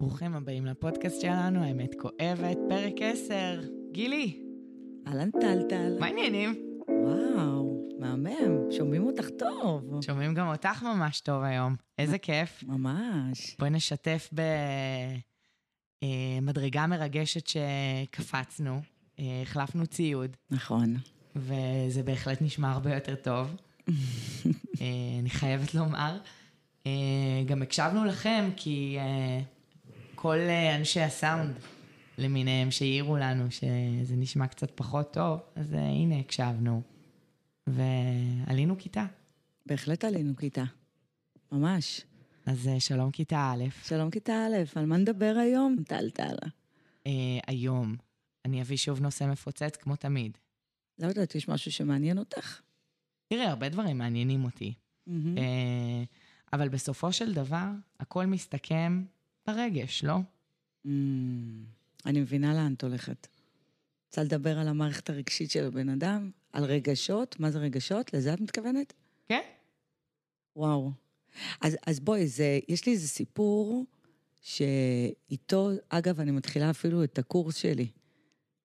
ברוכים הבאים לפודקאסט שלנו, האמת כואבת, פרק 10. גילי, אהלן טלטל. מה העניינים? וואו, מהמם, שומעים אותך טוב. שומעים גם אותך ממש טוב היום. איזה כיף. ממש. בואי נשתף במדרגה מרגשת שקפצנו, אה, החלפנו ציוד, נכון. וזה בהחלט נשמע הרבה יותר טוב. אה, אני חייבת לומר. אה, גם הקשבנו לכם, כי אה, כל אה, אנשי הסאונד למיניהם שהעירו לנו שזה נשמע קצת פחות טוב, אז אה, הנה הקשבנו, ועלינו כיתה. בהחלט עלינו כיתה. ממש. אז אה, שלום כיתה א', שלום כיתה א', על מה נדבר היום, טלטל? אה, היום אני אביא שוב נושא מפוצץ כמו תמיד. לא יודעת, יש משהו שמעניין אותך? תראה, הרבה דברים מעניינים אותי, מהמם. אה, אבל בסופו של דבר, הכל מסתכם ברגש, לא? אמ, אני מבינה לאן את הולכת. רוצה לדבר על המערכת הרגשית של הבן אדם? על רגשות? מה זה רגשות? לזה את מתכוונת? כן. וואו. אז, אז בואי, זה, יש לי איזה סיפור שאיתו, אגב, אני מתחילה אפילו את הקורס שלי.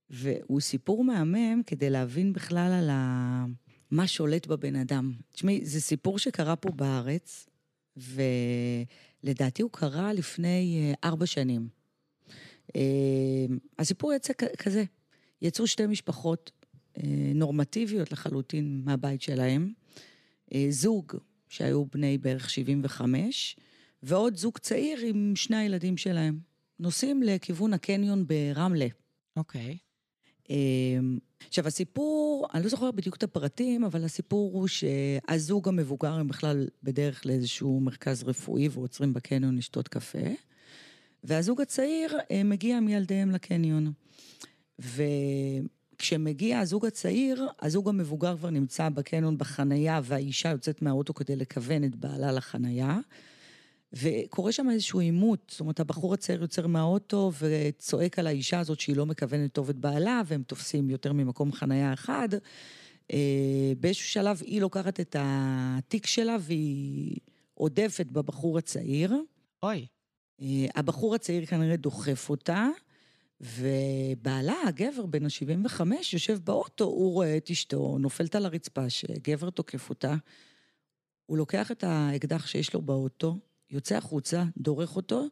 והוא סיפור מהמם כדי להבין בכלל על ה... מה שולט בבן אדם. תשמעי, זה סיפור שקרה פה בארץ, ולדעתי הוא קרה לפני אה, ארבע שנים. אה, הסיפור יצא כזה, יצאו שתי משפחות אה, נורמטיביות לחלוטין מהבית שלהם, זוג שהיו בני בערך 75, ועוד זוג צעיר עם שני הילדים שלהם. נוסעים לכיוון הקניון ברמלה. אוקיי. עכשיו, הסיפור, אני לא זוכרת בדיוק את הפרטים, אבל הסיפור הוא שהזוג המבוגר הם בכלל בדרך לאיזשהו מרכז רפואי ועוצרים בקניון לשתות קפה, והזוג הצעיר אה, מגיע עם ילדיהם לקניון. וכשמגיע הזוג הצעיר, הזוג המבוגר כבר נמצא בקניון בחנייה, והאישה יוצאת מהאוטו כדי לכוון את בעלה לחנייה. וקורה שם איזשהו עימות, זאת אומרת, הבחור הצעיר יוצר מהאוטו וצועק על האישה הזאת שהיא לא מכוונת טוב את בעלה, והם תופסים יותר ממקום חנייה אחד. אה, באיזשהו שלב היא לוקחת את התיק שלה והיא עודפת בבחור הצעיר. אוי, אה, הבחור הצעיר כנראה דוחף אותה, ובעלה, הגבר בן ה-75, יושב באוטו, הוא רואה את אשתו, נופלת על הרצפה שגבר תוקף אותה. הוא לוקח את האקדח שיש לו באוטו, יוצא החוצה, דורך אותו,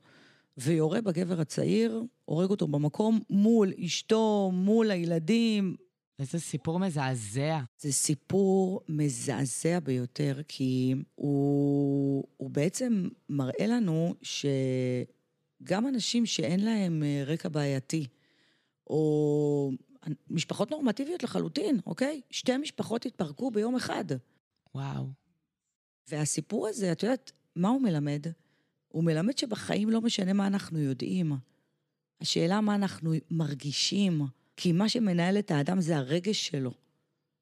ויורה בגבר הצעיר, הורג אותו במקום מול אשתו, מול הילדים. איזה סיפור מזעזע. זה סיפור מזעזע ביותר, כי הוא, הוא בעצם מראה לנו שגם אנשים שאין להם אה, רקע בעייתי, או משפחות נורמטיביות לחלוטין, אוקיי? שתי משפחות התפרקו ביום אחד. וואו. והסיפור הזה, את יודעת, מה הוא מלמד? הוא מלמד שבחיים לא משנה מה אנחנו יודעים. השאלה מה אנחנו מרגישים, כי מה שמנהל את האדם זה הרגש שלו.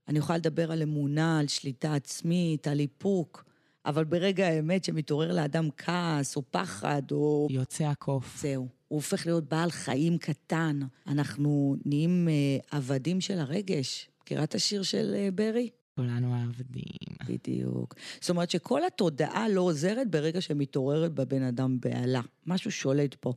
אני יכולה לדבר על אמונה, על שליטה עצמית, על איפוק, אבל ברגע האמת שמתעורר לאדם כעס או פחד או... יוצא הקוף. זהו. הוא הופך להיות בעל חיים קטן. אנחנו נהיים אה, עבדים של הרגש. מכירה את השיר של אה, ברי? כולנו העבדים. בדיוק. זאת אומרת שכל התודעה לא עוזרת ברגע שמתעוררת בבן אדם בהלה. משהו שולט פה.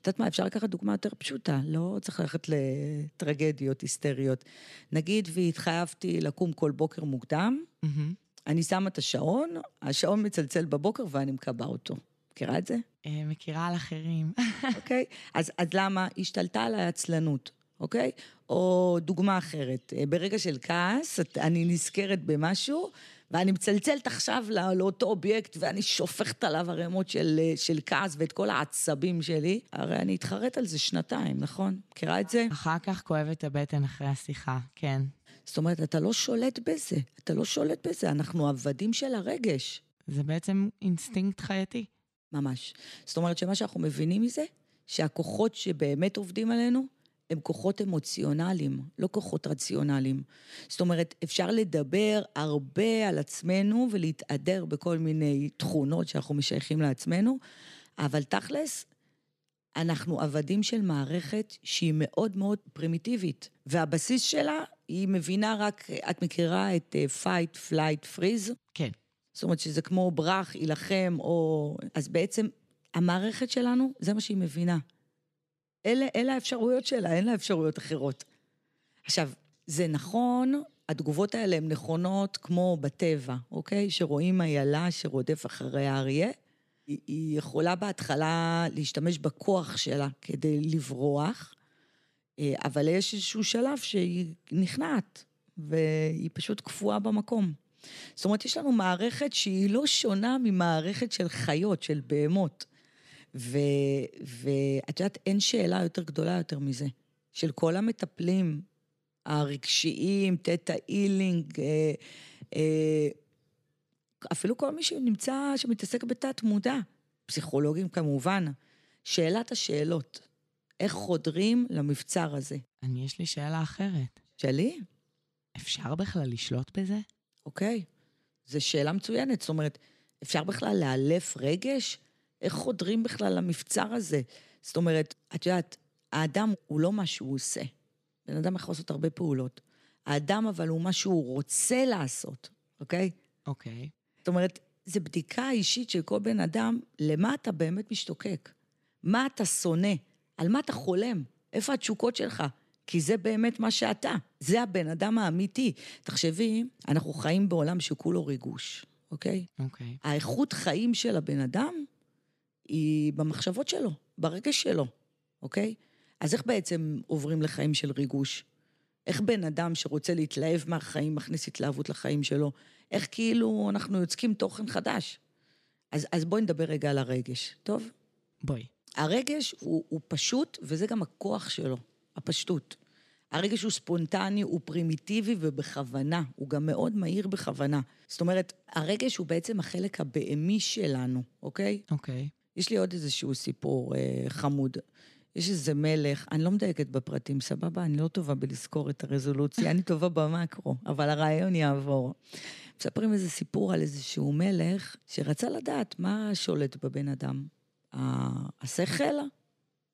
את יודעת מה, אפשר לקחת דוגמה יותר פשוטה, לא צריך ללכת לטרגדיות היסטריות. נגיד והתחייבתי לקום כל בוקר מוקדם, מהמם. אני שמה את השעון, השעון מצלצל בבוקר ואני מקבע אותו. מכירה את זה? אה, מכירה על אחרים. אוקיי? אז, אז למה? השתלטה עליי עצלנות, אוקיי? או דוגמה אחרת, אה, ברגע של כעס, אני נזכרת במשהו, ואני מצלצלת עכשיו לא- לאותו אובייקט, ואני שופכת עליו ערימות של, אה, של כעס ואת כל העצבים שלי, הרי אני אתחרט על זה שנתיים, נכון? מכירה את זה? אחר כך כואבת הבטן אחרי השיחה, כן. זאת אומרת, אתה לא שולט בזה, אתה לא שולט בזה, אנחנו עבדים של הרגש. זה בעצם אינסטינקט חייתי. ממש. זאת אומרת שמה שאנחנו מבינים מזה, שהכוחות שבאמת עובדים עלינו, הם כוחות אמוציונליים, לא כוחות רציונליים. זאת אומרת, אפשר לדבר הרבה על עצמנו ולהתהדר בכל מיני תכונות שאנחנו משייכים לעצמנו, אבל תכלס, אנחנו עבדים של מערכת שהיא מאוד מאוד פרימיטיבית, והבסיס שלה, היא מבינה רק, את מכירה את fight, flight, freeze? כן. זאת אומרת שזה כמו ברח, יילחם, או... אז בעצם המערכת שלנו, זה מה שהיא מבינה. אלה, אלה האפשרויות שלה, אין לה אפשרויות אחרות. עכשיו, זה נכון, התגובות האלה הן נכונות כמו בטבע, אוקיי? שרואים איילה שרודף אחרי האריה. היא, היא יכולה בהתחלה להשתמש בכוח שלה כדי לברוח, אה, אבל יש איזשהו שלב שהיא נכנעת, והיא פשוט קפואה במקום. זאת אומרת, יש לנו מערכת שהיא לא שונה ממערכת של חיות, של בהמות. ואת יודעת, אין שאלה יותר גדולה יותר מזה. של כל המטפלים הרגשיים, תטא אילינג, אה, אה, אפילו כל מי שנמצא, שמתעסק בתת מודע, פסיכולוגים כמובן. שאלת השאלות, איך חודרים למבצר הזה? אני, יש לי שאלה אחרת. שלי? אפשר בכלל לשלוט בזה? אוקיי, זו שאלה מצוינת. זאת אומרת, אפשר בכלל לאלף רגש? איך חודרים בכלל למבצר הזה? זאת אומרת, את יודעת, האדם הוא לא מה שהוא עושה. בן אדם יכול לעשות הרבה פעולות. האדם אבל הוא מה שהוא רוצה לעשות, אוקיי? אוקיי. זאת אומרת, זו בדיקה אישית של כל בן אדם, למה אתה באמת משתוקק? מה אתה שונא? על מה אתה חולם? איפה התשוקות שלך? כי זה באמת מה שאתה. זה הבן אדם האמיתי. תחשבי, אנחנו חיים בעולם שכולו ריגוש, אוקיי? אוקיי. האיכות חיים של הבן אדם היא במחשבות שלו, ברגש שלו, אוקיי? אז איך בעצם עוברים לחיים של ריגוש? איך בן אדם שרוצה להתלהב מהחיים מכניס התלהבות לחיים שלו? איך כאילו אנחנו יוצקים תוכן חדש? אז, אז בואי נדבר רגע על הרגש, טוב? בואי. הרגש הוא, הוא פשוט, וזה גם הכוח שלו, הפשטות. הרגש הוא ספונטני, הוא פרימיטיבי ובכוונה, הוא גם מאוד מהיר בכוונה. זאת אומרת, הרגש הוא בעצם החלק הבהמי שלנו, אוקיי? אוקיי. יש לי עוד איזשהו סיפור אה, חמוד. יש איזה מלך, אני לא מדייקת בפרטים, סבבה? אני לא טובה בלזכור את הרזולוציה, אני טובה במקרו, אבל הרעיון יעבור. מספרים איזה סיפור על איזשהו מלך שרצה לדעת מה שולט בבן אדם. השכל,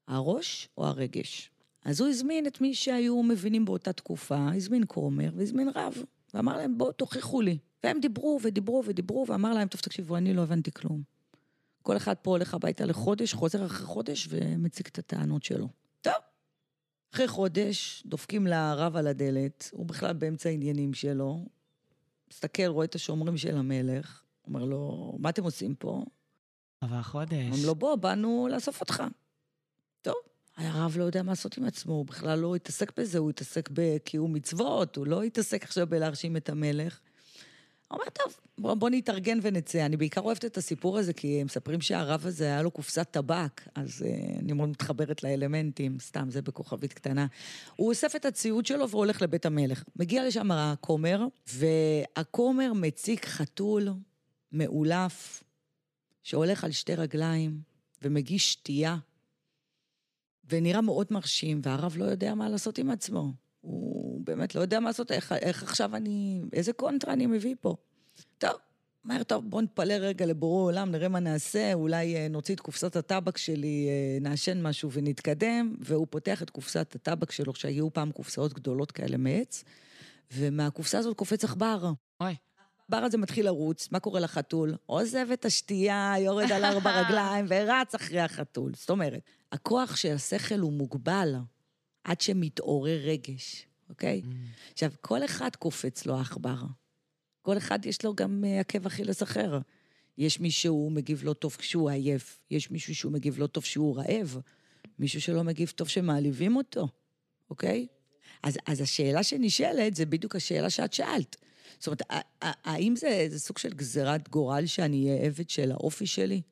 הראש או הרגש. אז הוא הזמין את מי שהיו מבינים באותה תקופה, הזמין כומר והזמין רב, ואמר להם, בואו תוכיחו לי. והם דיברו ודיברו ודיברו, ואמר להם, טוב, תקשיבו, אני לא הבנתי כלום. כל אחד פה הולך הביתה לחודש, חוזר אחרי חודש ומציג את הטענות שלו. טוב. אחרי חודש, דופקים לרב על הדלת, הוא בכלל באמצע העניינים שלו, מסתכל, רואה את השומרים של המלך, אומר לו, מה אתם עושים פה? עבר חודש. אומרים לו, בוא, באנו לאסוף אותך. טוב. הרב לא יודע מה לעשות עם עצמו, הוא בכלל לא התעסק בזה, הוא התעסק בקיום מצוות, הוא לא התעסק עכשיו בלהרשים את המלך. אומר, טוב, בוא, בוא נתארגן ונצא. אני בעיקר אוהבת את הסיפור הזה, כי הם מספרים שהרב הזה, היה לו קופסת טבק, אז uh, אני מאוד מתחברת לאלמנטים, סתם, זה בכוכבית קטנה. הוא אוסף את הציוד שלו והולך לבית המלך. מגיע לשם הכומר, והכומר מציג חתול מאולף, שהולך על שתי רגליים, ומגיש שתייה, ונראה מאוד מרשים, והרב לא יודע מה לעשות עם עצמו. הוא באמת לא יודע מה לעשות, איך, איך עכשיו אני, איזה קונטרה אני מביא פה. טוב, מהר טוב, בוא נתפלא רגע לבורא עולם, נראה מה נעשה, אולי אה, נוציא את קופסת הטבק שלי, אה, נעשן משהו ונתקדם, והוא פותח את קופסת הטבק שלו, שהיו פעם קופסאות גדולות כאלה מעץ, ומהקופסה הזאת קופץ עכבר. אוי. העכבר הזה מתחיל לרוץ, מה קורה לחתול? עוזב את השתייה, יורד על ארבע רגליים ורץ אחרי החתול. זאת אומרת, הכוח של השכל הוא מוגבל. עד שמתעורר רגש, אוקיי? Mm. עכשיו, כל אחד קופץ לו עכבר. כל אחד יש לו גם אה, עקב אכילס אחר. יש מי שהוא מגיב לא טוב כשהוא עייף, יש מישהו שהוא מגיב לא טוב כשהוא רעב, מישהו שלא מגיב טוב שמעליבים אותו, אוקיי? אז, אז השאלה שנשאלת זה בדיוק השאלה שאת שאלת. זאת אומרת, האם זה, זה סוג של גזירת גורל שאני אהיה עבד של האופי שלי?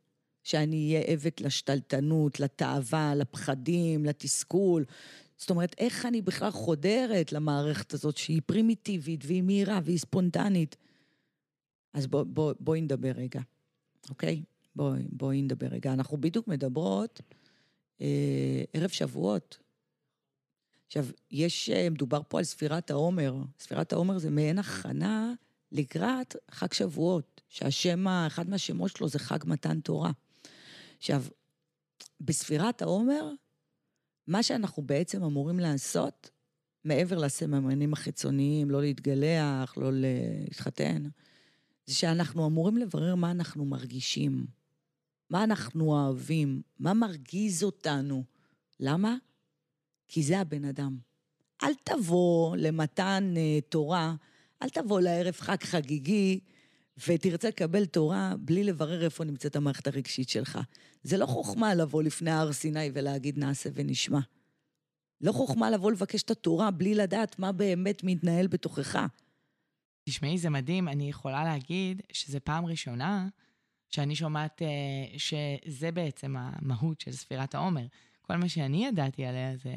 שאני אהיה עבד לשתלטנות, לתאווה, לפחדים, לתסכול. זאת אומרת, איך אני בכלל חודרת למערכת הזאת שהיא פרימיטיבית והיא מהירה והיא ספונטנית? אז בוא, בוא, בואי נדבר רגע, אוקיי? בואי, בואי נדבר רגע. אנחנו בדיוק מדברות אה, ערב שבועות. עכשיו, יש, אה, מדובר פה על ספירת העומר. ספירת העומר זה מעין הכנה לקראת חג שבועות, שהשם, אחד מהשמות שלו זה חג מתן תורה. עכשיו, בספירת העומר, מה שאנחנו בעצם אמורים לעשות, מעבר לסממנים החיצוניים, לא להתגלח, לא להתחתן, זה שאנחנו אמורים לברר מה אנחנו מרגישים. מה אנחנו אוהבים, מה מרגיז אותנו. למה? כי זה הבן אדם. אל תבוא למתן uh, תורה, אל תבוא לערב חג חגיגי ותרצה לקבל תורה בלי לברר איפה נמצאת המערכת הרגשית שלך. זה לא חוכמה לבוא לפני הר סיני ולהגיד נעשה ונשמע. לא חוכמה לבוא לבקש את התורה בלי לדעת מה באמת מתנהל בתוכך. תשמעי, זה מדהים. אני יכולה להגיד שזו פעם ראשונה שאני שומעת uh, שזה בעצם המהות של ספירת העומר. כל מה שאני ידעתי עליה זה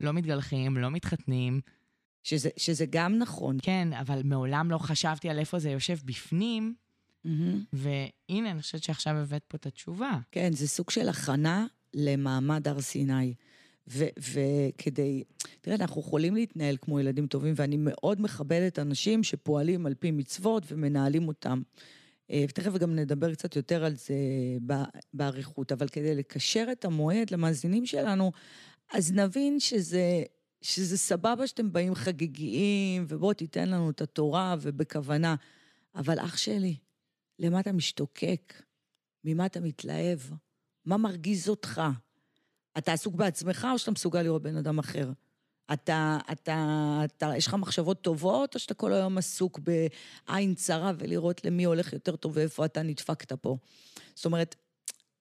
לא מתגלחים, לא מתחתנים. שזה, שזה גם נכון. כן, אבל מעולם לא חשבתי על איפה זה יושב בפנים, mm-hmm. והנה, אני חושבת שעכשיו הבאת פה את התשובה. כן, זה סוג של הכנה למעמד הר סיני. וכדי, תראה, אנחנו יכולים להתנהל כמו ילדים טובים, ואני מאוד מכבדת אנשים שפועלים על פי מצוות ומנהלים אותם. אה, ותכף גם נדבר קצת יותר על זה באריכות, אבל כדי לקשר את המועד למאזינים שלנו, אז נבין שזה, שזה סבבה שאתם באים חגיגיים, ובוא תיתן לנו את התורה ובכוונה. אבל אח שלי, למה אתה משתוקק? ממה אתה מתלהב? מה מרגיז אותך? אתה עסוק בעצמך או שאתה מסוגל לראות בן אדם אחר? אתה, אתה, אתה, יש לך מחשבות טובות, או שאתה כל היום עסוק בעין צרה ולראות למי הולך יותר טוב ואיפה אתה נדפקת פה? זאת אומרת,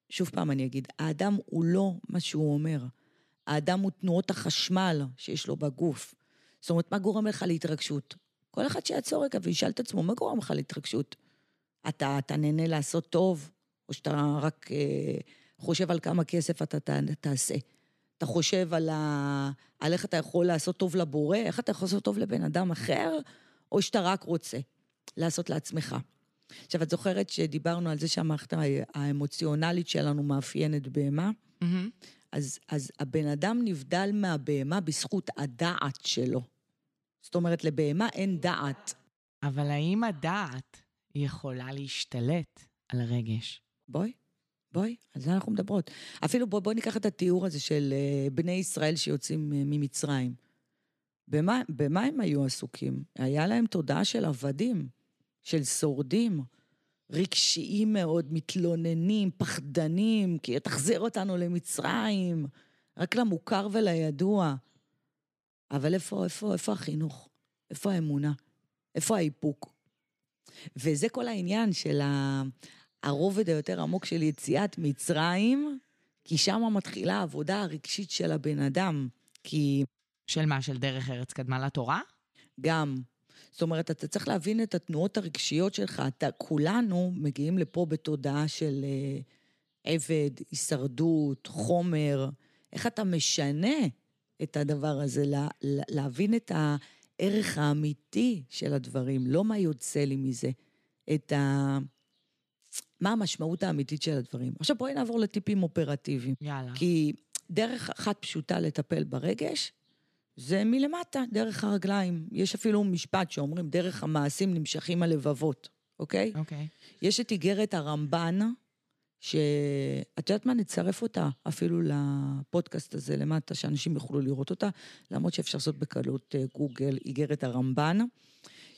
שוב פעם אני אגיד, האדם הוא לא מה שהוא אומר. האדם הוא תנועות החשמל שיש לו בגוף. זאת אומרת, מה גורם לך להתרגשות? כל אחד שיעצור רגע וישאל את עצמו, מה גורם לך להתרגשות? אתה, אתה נהנה לעשות טוב, או שאתה רק אה, חושב על כמה כסף אתה תעשה? אתה חושב על, ה... על איך אתה יכול לעשות טוב לבורא, איך אתה יכול לעשות טוב לבן אדם אחר, או שאתה רק רוצה לעשות לעצמך. עכשיו, את זוכרת שדיברנו על זה שהמערכת האמוציונלית שלנו מאפיינת בהמה? Mm-hmm. אז, אז הבן אדם נבדל מהבהמה בזכות הדעת שלו. זאת אומרת, לבהמה אין דעת. אבל האם הדעת יכולה להשתלט על הרגש? בואי. בואי, על זה אנחנו מדברות. אפילו בואי בוא ניקח את התיאור הזה של uh, בני ישראל שיוצאים uh, ממצרים. במה, במה הם היו עסוקים? היה להם תודעה של עבדים, של שורדים, רגשיים מאוד, מתלוננים, פחדנים, כי תחזיר אותנו למצרים, רק למוכר ולידוע. אבל איפה, איפה, איפה החינוך? איפה האמונה? איפה האיפוק? וזה כל העניין של. הרובד היותר עמוק של יציאת מצרים, כי שם מתחילה העבודה הרגשית של הבן אדם. כי... של מה? של דרך ארץ קדמה לתורה? גם. זאת אומרת, אתה צריך להבין את התנועות הרגשיות שלך. אתה, כולנו מגיעים לפה בתודעה של אה, עבד, הישרדות, חומר. איך אתה משנה את הדבר הזה, לה, להבין את הערך האמיתי של הדברים, לא מה יוצא לי מזה, את ה... מה המשמעות האמיתית של הדברים. עכשיו בואי נעבור לטיפים אופרטיביים. יאללה. כי דרך אחת פשוטה לטפל ברגש, זה מלמטה, דרך הרגליים. יש אפילו משפט שאומרים, דרך המעשים נמשכים הלבבות, אוקיי? אוקיי. יש את איגרת הרמב"ן, שאת יודעת מה? נצרף אותה אפילו לפודקאסט הזה למטה, שאנשים יוכלו לראות אותה, למרות שאפשר לעשות בקלות אה, גוגל, איגרת הרמב"ן.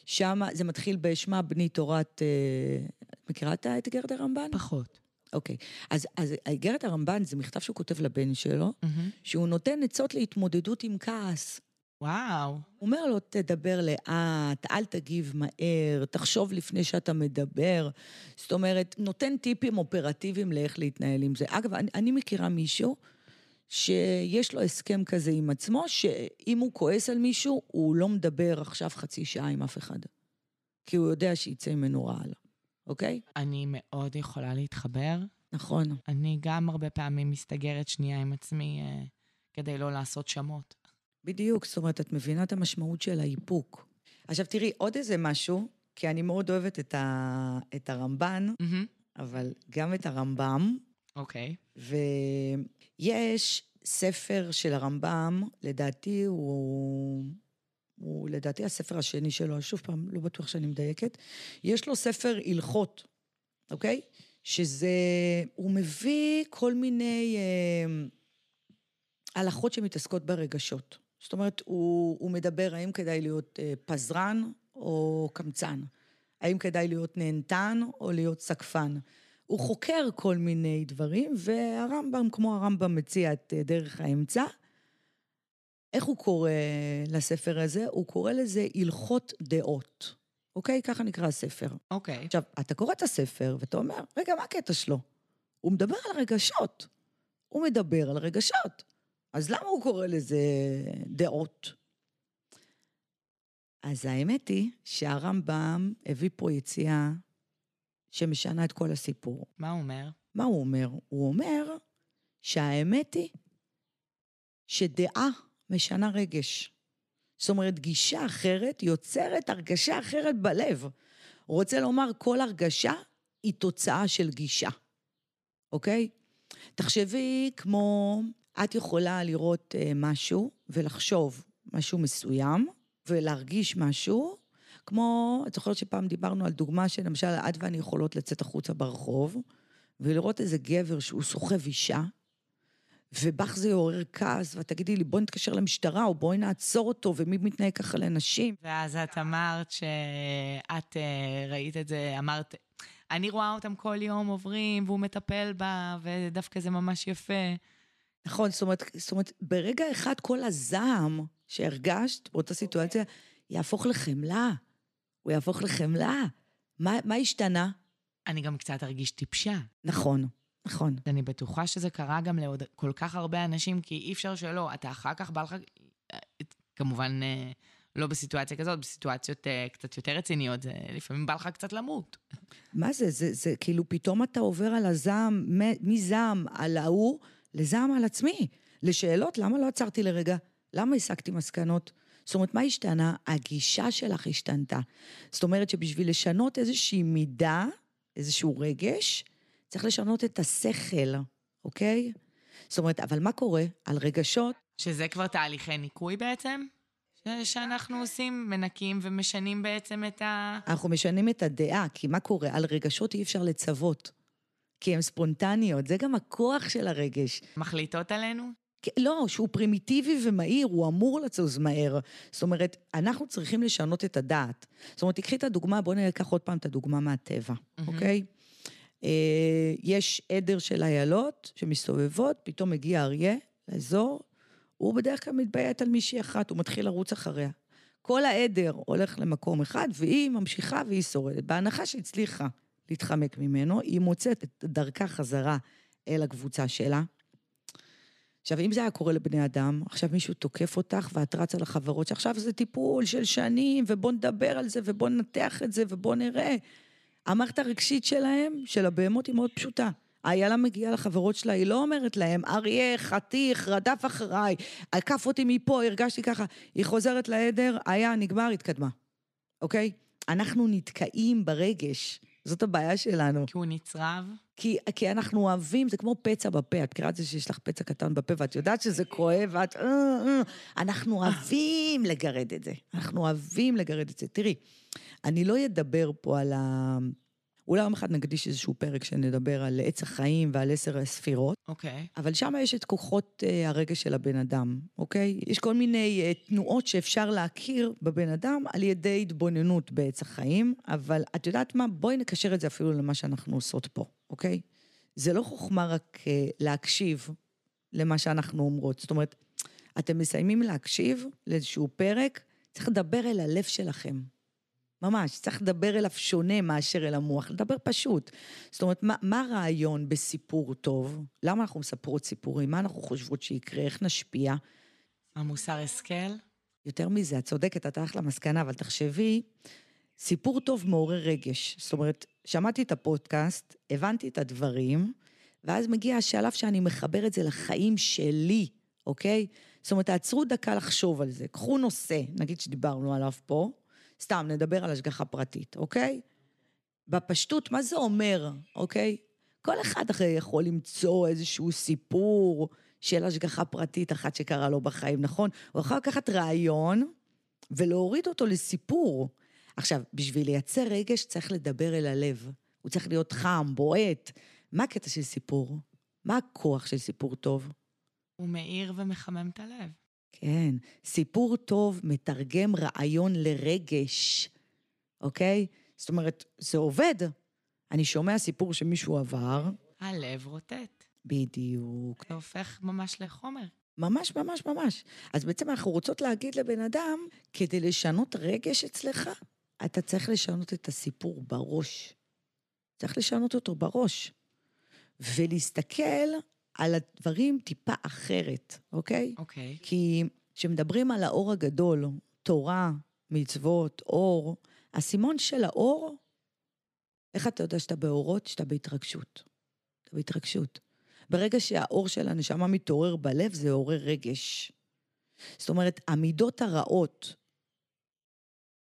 שם זה מתחיל בשמה בני תורת... אה, את מכירה את איגרת הרמב"ן? פחות. אוקיי. אז, אז איגרת הרמב"ן זה מכתב שהוא כותב לבן שלו, mm-hmm. שהוא נותן עצות להתמודדות עם כעס. וואו. הוא אומר לו, תדבר לאט, אל תגיב מהר, תחשוב לפני שאתה מדבר. זאת אומרת, נותן טיפים אופרטיביים לאיך להתנהל עם זה. אגב, אני, אני מכירה מישהו שיש לו הסכם כזה עם עצמו, שאם הוא כועס על מישהו, הוא לא מדבר עכשיו חצי שעה עם אף אחד. כי הוא יודע שיצא ממנו רעל, אוקיי? אני מאוד יכולה להתחבר. נכון. אני גם הרבה פעמים מסתגרת שנייה עם עצמי אה, כדי לא לעשות שמות. בדיוק, זאת אומרת, את מבינה את המשמעות של האיפוק. עכשיו תראי, עוד איזה משהו, כי אני מאוד אוהבת את, ה... את הרמב"ן, mm-hmm. אבל גם את הרמב"ם. אוקיי. Okay. ויש ספר של הרמב"ם, לדעתי הוא... הוא לדעתי הספר השני שלו, שוב פעם, לא בטוח שאני מדייקת. יש לו ספר הלכות, אוקיי? שזה, הוא מביא כל מיני אה, הלכות שמתעסקות ברגשות. זאת אומרת, הוא, הוא מדבר האם כדאי להיות אה, פזרן או קמצן, האם כדאי להיות נהנתן או להיות סקפן. הוא חוקר כל מיני דברים, והרמב"ם, כמו הרמב"ם, מציע את אה, דרך האמצע. איך הוא קורא לספר הזה? הוא קורא לזה הלכות דעות. אוקיי? ככה נקרא הספר. אוקיי. עכשיו, אתה קורא את הספר ואתה אומר, רגע, מה הקטע שלו? הוא מדבר על רגשות. הוא מדבר על רגשות. אז למה הוא קורא לזה דעות? אז האמת היא שהרמב"ם הביא פה יציאה שמשנה את כל הסיפור. מה הוא אומר? מה הוא אומר? הוא אומר שהאמת היא שדעה משנה רגש. זאת אומרת, גישה אחרת יוצרת הרגשה אחרת בלב. רוצה לומר, כל הרגשה היא תוצאה של גישה, אוקיי? תחשבי כמו, את יכולה לראות אה, משהו ולחשוב משהו מסוים ולהרגיש משהו, כמו, את זוכרת שפעם דיברנו על דוגמה שלמשל את ואני יכולות לצאת החוצה ברחוב ולראות איזה גבר שהוא סוחב אישה, ובך זה יעורר כעס, ואת תגידי לי, בואי נתקשר למשטרה, או בואי נעצור אותו, ומי מתנהג ככה לנשים? ואז את אמרת שאת אה, ראית את זה, אמרת, אני רואה אותם כל יום עוברים, והוא מטפל בה, ודווקא זה ממש יפה. נכון, זאת אומרת, זאת אומרת, ברגע אחד כל הזעם שהרגשת באותה סיטואציה, יהפוך לחמלה. הוא יהפוך לחמלה. מה, מה השתנה? אני גם קצת ארגיש טיפשה. נכון, נכון. אני בטוחה שזה קרה גם לעוד כל כך הרבה אנשים, כי אי אפשר שלא. אתה אחר כך בא לך, כמובן אה, לא בסיטואציה כזאת, בסיטואציות אה, קצת יותר רציניות, זה לפעמים בא לך קצת למות. מה זה? זה, זה כאילו פתאום אתה עובר על הזעם, מזעם על ההוא לזעם על עצמי. לשאלות, למה לא עצרתי לרגע? למה הסקתי מסקנות? זאת אומרת, מה השתנה? הגישה שלך השתנתה. זאת אומרת שבשביל לשנות איזושהי מידה, איזשהו רגש, צריך לשנות את השכל, אוקיי? זאת אומרת, אבל מה קורה? על רגשות... שזה כבר תהליכי ניקוי בעצם? שאנחנו עושים, מנקים ומשנים בעצם את ה... אנחנו משנים את הדעה, כי מה קורה? על רגשות אי אפשר לצוות. כי הן ספונטניות, זה גם הכוח של הרגש. מחליטות עלינו? לא, שהוא פרימיטיבי ומהיר, הוא אמור לצוז מהר. זאת אומרת, אנחנו צריכים לשנות את הדעת. זאת אומרת, תקחי את הדוגמה, בואי ניקח עוד פעם את הדוגמה מהטבע, mm-hmm. אוקיי? אה, יש עדר של איילות שמסתובבות, פתאום מגיע אריה לאזור, הוא בדרך כלל מתביית על מישהי אחת, הוא מתחיל לרוץ אחריה. כל העדר הולך למקום אחד, והיא ממשיכה והיא שורדת. בהנחה שהצליחה להתחמק ממנו, היא מוצאת את דרכה חזרה אל הקבוצה שלה. עכשיו, אם זה היה קורה לבני אדם, עכשיו מישהו תוקף אותך ואת רצה לחברות שעכשיו זה טיפול של שנים, ובוא נדבר על זה, ובוא ננתח את זה, ובוא נראה. המערכת הרגשית שלהם, של הבהמות, היא מאוד פשוטה. איילה מגיעה לחברות שלה, היא לא אומרת להם, אריה, חתיך, רדף אחריי, עקף אותי מפה, הרגשתי ככה. היא חוזרת לעדר, היה, נגמר, התקדמה. אוקיי? אנחנו נתקעים ברגש. זאת הבעיה שלנו. כי הוא נצרב? כי, כי אנחנו אוהבים, זה כמו פצע בפה. את מכירה את זה שיש לך פצע קטן בפה ואת יודעת שזה כואב ואת... אה, אה. אנחנו אוהבים לגרד את זה. אנחנו אוהבים לגרד את זה. תראי, אני לא אדבר פה על ה... אולי יום אחד נקדיש איזשהו פרק שנדבר על עץ החיים ועל עשר הספירות. אוקיי. Okay. אבל שם יש את כוחות uh, הרגש של הבן אדם, אוקיי? יש כל מיני uh, תנועות שאפשר להכיר בבן אדם על ידי התבוננות בעץ החיים, אבל את יודעת מה? בואי נקשר את זה אפילו למה שאנחנו עושות פה, אוקיי? זה לא חוכמה רק uh, להקשיב למה שאנחנו אומרות. זאת אומרת, אתם מסיימים להקשיב לאיזשהו פרק, צריך לדבר אל הלב שלכם. ממש, צריך לדבר אליו שונה מאשר אל המוח, לדבר פשוט. זאת אומרת, מה, מה הרעיון בסיפור טוב? למה אנחנו מספרות סיפורים? מה אנחנו חושבות שיקרה? איך נשפיע? המוסר השכל? יותר מזה, את צודקת, את הלכת למסקנה, אבל תחשבי, סיפור טוב מעורר רגש. זאת אומרת, שמעתי את הפודקאסט, הבנתי את הדברים, ואז מגיע השלב שאני מחבר את זה לחיים שלי, אוקיי? זאת אומרת, תעצרו דקה לחשוב על זה. קחו נושא, נגיד שדיברנו עליו פה, סתם, נדבר על השגחה פרטית, אוקיי? בפשטות, מה זה אומר, אוקיי? כל אחד אחרי יכול למצוא איזשהו סיפור של השגחה פרטית אחת שקרה לו בחיים, נכון? הוא יכול לקחת רעיון ולהוריד אותו לסיפור. עכשיו, בשביל לייצר רגש צריך לדבר אל הלב. הוא צריך להיות חם, בועט. מה הקטע של סיפור? מה הכוח של סיפור טוב? הוא מאיר ומחמם את הלב. כן, סיפור טוב מתרגם רעיון לרגש, אוקיי? זאת אומרת, זה עובד, אני שומע סיפור שמישהו עבר, הלב רוטט. בדיוק. זה הופך ממש לחומר. ממש, ממש, ממש. אז בעצם אנחנו רוצות להגיד לבן אדם, כדי לשנות רגש אצלך, אתה צריך לשנות את הסיפור בראש. צריך לשנות אותו בראש. ולהסתכל על הדברים טיפה אחרת, אוקיי? אוקיי. כי כשמדברים על האור הגדול, תורה, מצוות, אור, הסימון של האור, איך אתה יודע שאתה באורות? שאתה בהתרגשות. אתה בהתרגשות. ברגע שהאור של הנשמה מתעורר בלב, זה עורר רגש. זאת אומרת, המידות הרעות,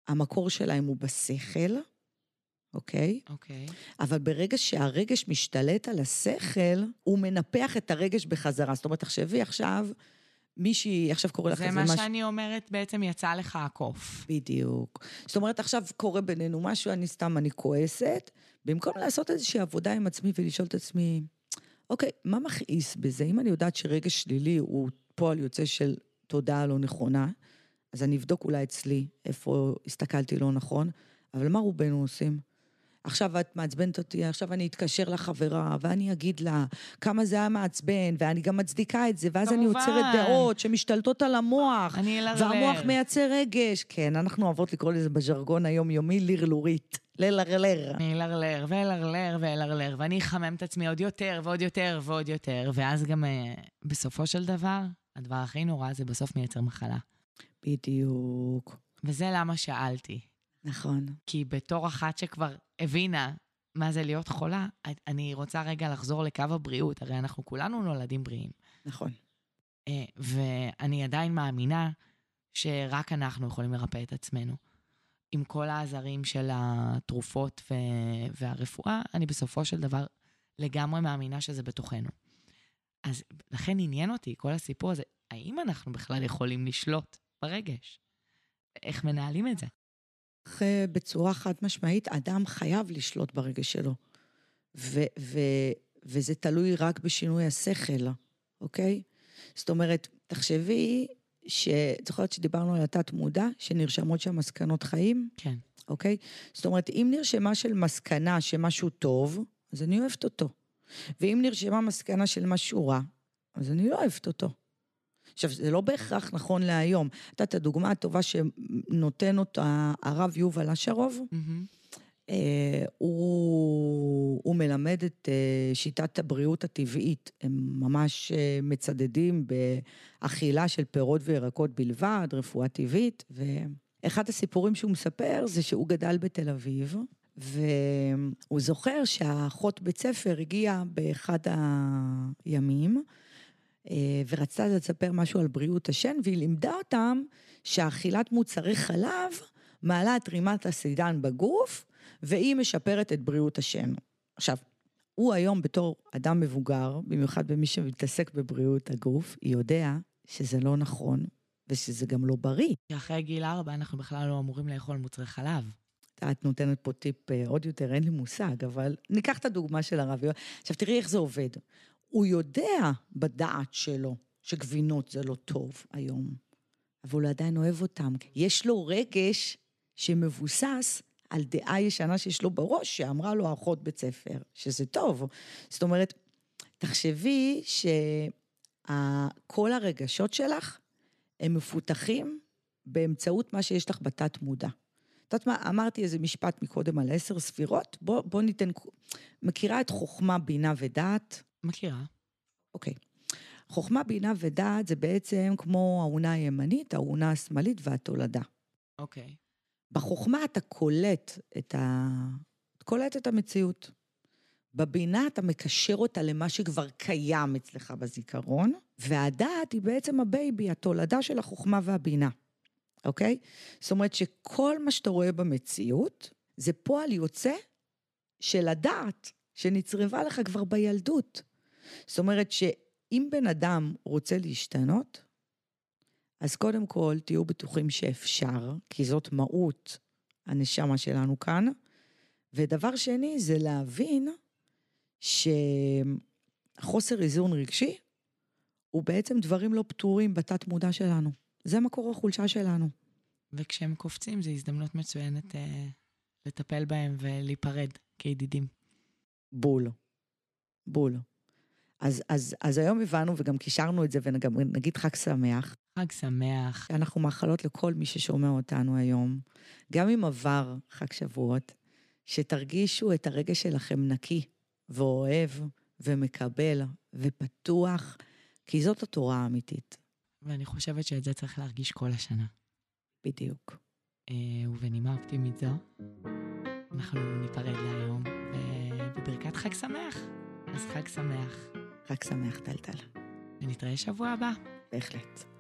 המקור שלהם הוא בשכל, אוקיי? אוקיי. אבל ברגע שהרגש משתלט על השכל, הוא מנפח את הרגש בחזרה. זאת אומרת, תחשבי עכשיו, מישהי, עכשיו קורא לך זה איזה מה משהו... שאני אומרת, בעצם יצא לך הקוף. בדיוק. זאת אומרת, עכשיו קורה בינינו משהו, אני סתם, אני כועסת, במקום לעשות איזושהי עבודה עם עצמי ולשאול את עצמי, אוקיי, מה מכעיס בזה? אם אני יודעת שרגש שלילי הוא פועל יוצא של תודעה לא נכונה, אז אני אבדוק אולי אצלי איפה הסתכלתי לא נכון, אבל מה רובנו עושים? עכשיו את מעצבנת אותי, עכשיו אני אתקשר לחברה, ואני אגיד לה כמה זה היה מעצבן, ואני גם מצדיקה את זה, ואז אני כמובן. יוצרת דעות שמשתלטות על המוח. אני. והמוח מייצר רגש. כן, אנחנו אוהבות לקרוא לזה בז'רגון היומיומי לרלורית. ללרלר. אני אלרלר ואלרלר ואלרלר, ואני אחמם את עצמי עוד יותר ועוד יותר ועוד יותר, ואז גם אה, בסופו של דבר, הדבר הכי נורא זה בסוף מייצר מחלה. בדיוק. וזה למה שאלתי. נכון. כי בתור אחת שכבר הבינה מה זה להיות חולה, אני רוצה רגע לחזור לקו הבריאות, הרי אנחנו כולנו נולדים בריאים. נכון. אה, ואני עדיין מאמינה שרק אנחנו יכולים לרפא את עצמנו. עם כל העזרים של התרופות ו- והרפואה, אני בסופו של דבר לגמרי מאמינה שזה בתוכנו. אז לכן עניין אותי כל הסיפור הזה, האם אנחנו בכלל יכולים לשלוט ברגש? איך מנהלים את זה? בצורה חד משמעית, אדם חייב לשלוט ברגש שלו. ו- ו- וזה תלוי רק בשינוי השכל, אוקיי? זאת אומרת, תחשבי ש... זוכרת שדיברנו על התת-מודע, שנרשמות שם מסקנות חיים, כן. אוקיי? זאת אומרת, אם נרשמה של מסקנה שמשהו טוב, אז אני אוהבת אותו. ואם נרשמה מסקנה של משהו רע, אז אני לא אוהבת אותו. עכשיו, זה לא בהכרח נכון להיום. את יודעת, הדוגמה הטובה שנותן אותה הרב יובל אשרוב, מהמם. אה, הוא, הוא מלמד את אה, שיטת הבריאות הטבעית. הם ממש אה, מצדדים באכילה של פירות וירקות בלבד, רפואה טבעית, ואחד הסיפורים שהוא מספר זה שהוא גדל בתל אביב, והוא זוכר שהאחות בית ספר הגיעה באחד הימים, ורצתה לספר משהו על בריאות השן, והיא לימדה אותם שאכילת מוצרי חלב מעלה את רימת הסידן בגוף, והיא משפרת את בריאות השן. עכשיו, הוא היום בתור אדם מבוגר, במיוחד במי שמתעסק בבריאות הגוף, יודע שזה לא נכון ושזה גם לא בריא. אחרי גיל ארבע אנחנו בכלל לא אמורים לאכול מוצרי חלב. את נותנת פה טיפ אה, עוד יותר, אין לי מושג, אבל ניקח את הדוגמה של הרב יואל. עכשיו, תראי איך זה עובד. הוא יודע בדעת שלו שגבינות זה לא טוב היום, אבל הוא עדיין אוהב אותם. יש לו רגש שמבוסס על דעה ישנה שיש לו בראש, שאמרה לו האחות בית ספר, שזה טוב. זאת אומרת, תחשבי שכל הרגשות שלך הם מפותחים באמצעות מה שיש לך בתת מודע. את יודעת מה, אמרתי איזה משפט מקודם על עשר ספירות, בוא, בוא ניתן, מכירה את חוכמה, בינה ודעת? מכירה. אוקיי. חוכמה, בינה ודעת זה בעצם כמו האונה הימנית, האונה השמאלית והתולדה. אוקיי. בחוכמה אתה קולט את ה... קולט את המציאות. בבינה אתה מקשר אותה למה שכבר קיים אצלך בזיכרון, והדעת היא בעצם הבייבי, התולדה של החוכמה והבינה, אוקיי? זאת אומרת שכל מה שאתה רואה במציאות, זה פועל יוצא של הדעת שנצרבה לך כבר בילדות. זאת אומרת שאם בן אדם רוצה להשתנות, אז קודם כל תהיו בטוחים שאפשר, כי זאת מהות הנשמה שלנו כאן. ודבר שני זה להבין שחוסר איזון רגשי הוא בעצם דברים לא פתורים בתת מודע שלנו. זה מקור החולשה שלנו. וכשהם קופצים, זו הזדמנות מצוינת אה, לטפל בהם ולהיפרד כידידים. בול. בול. אז, אז, אז היום הבנו וגם קישרנו את זה, וגם נגיד חג שמח. חג שמח. שאנחנו מאחלות לכל מי ששומע אותנו היום, גם אם עבר חג שבועות, שתרגישו את הרגש שלכם נקי ואוהב ומקבל ופתוח, כי זאת התורה האמיתית. ואני חושבת שאת זה צריך להרגיש כל השנה. בדיוק. אה, ובנימה אופטימית זו, אנחנו ניפרד להיום, ובברכת חג שמח. אז חג שמח. חג שמח, טלטל. ונתראה שבוע הבא. בהחלט.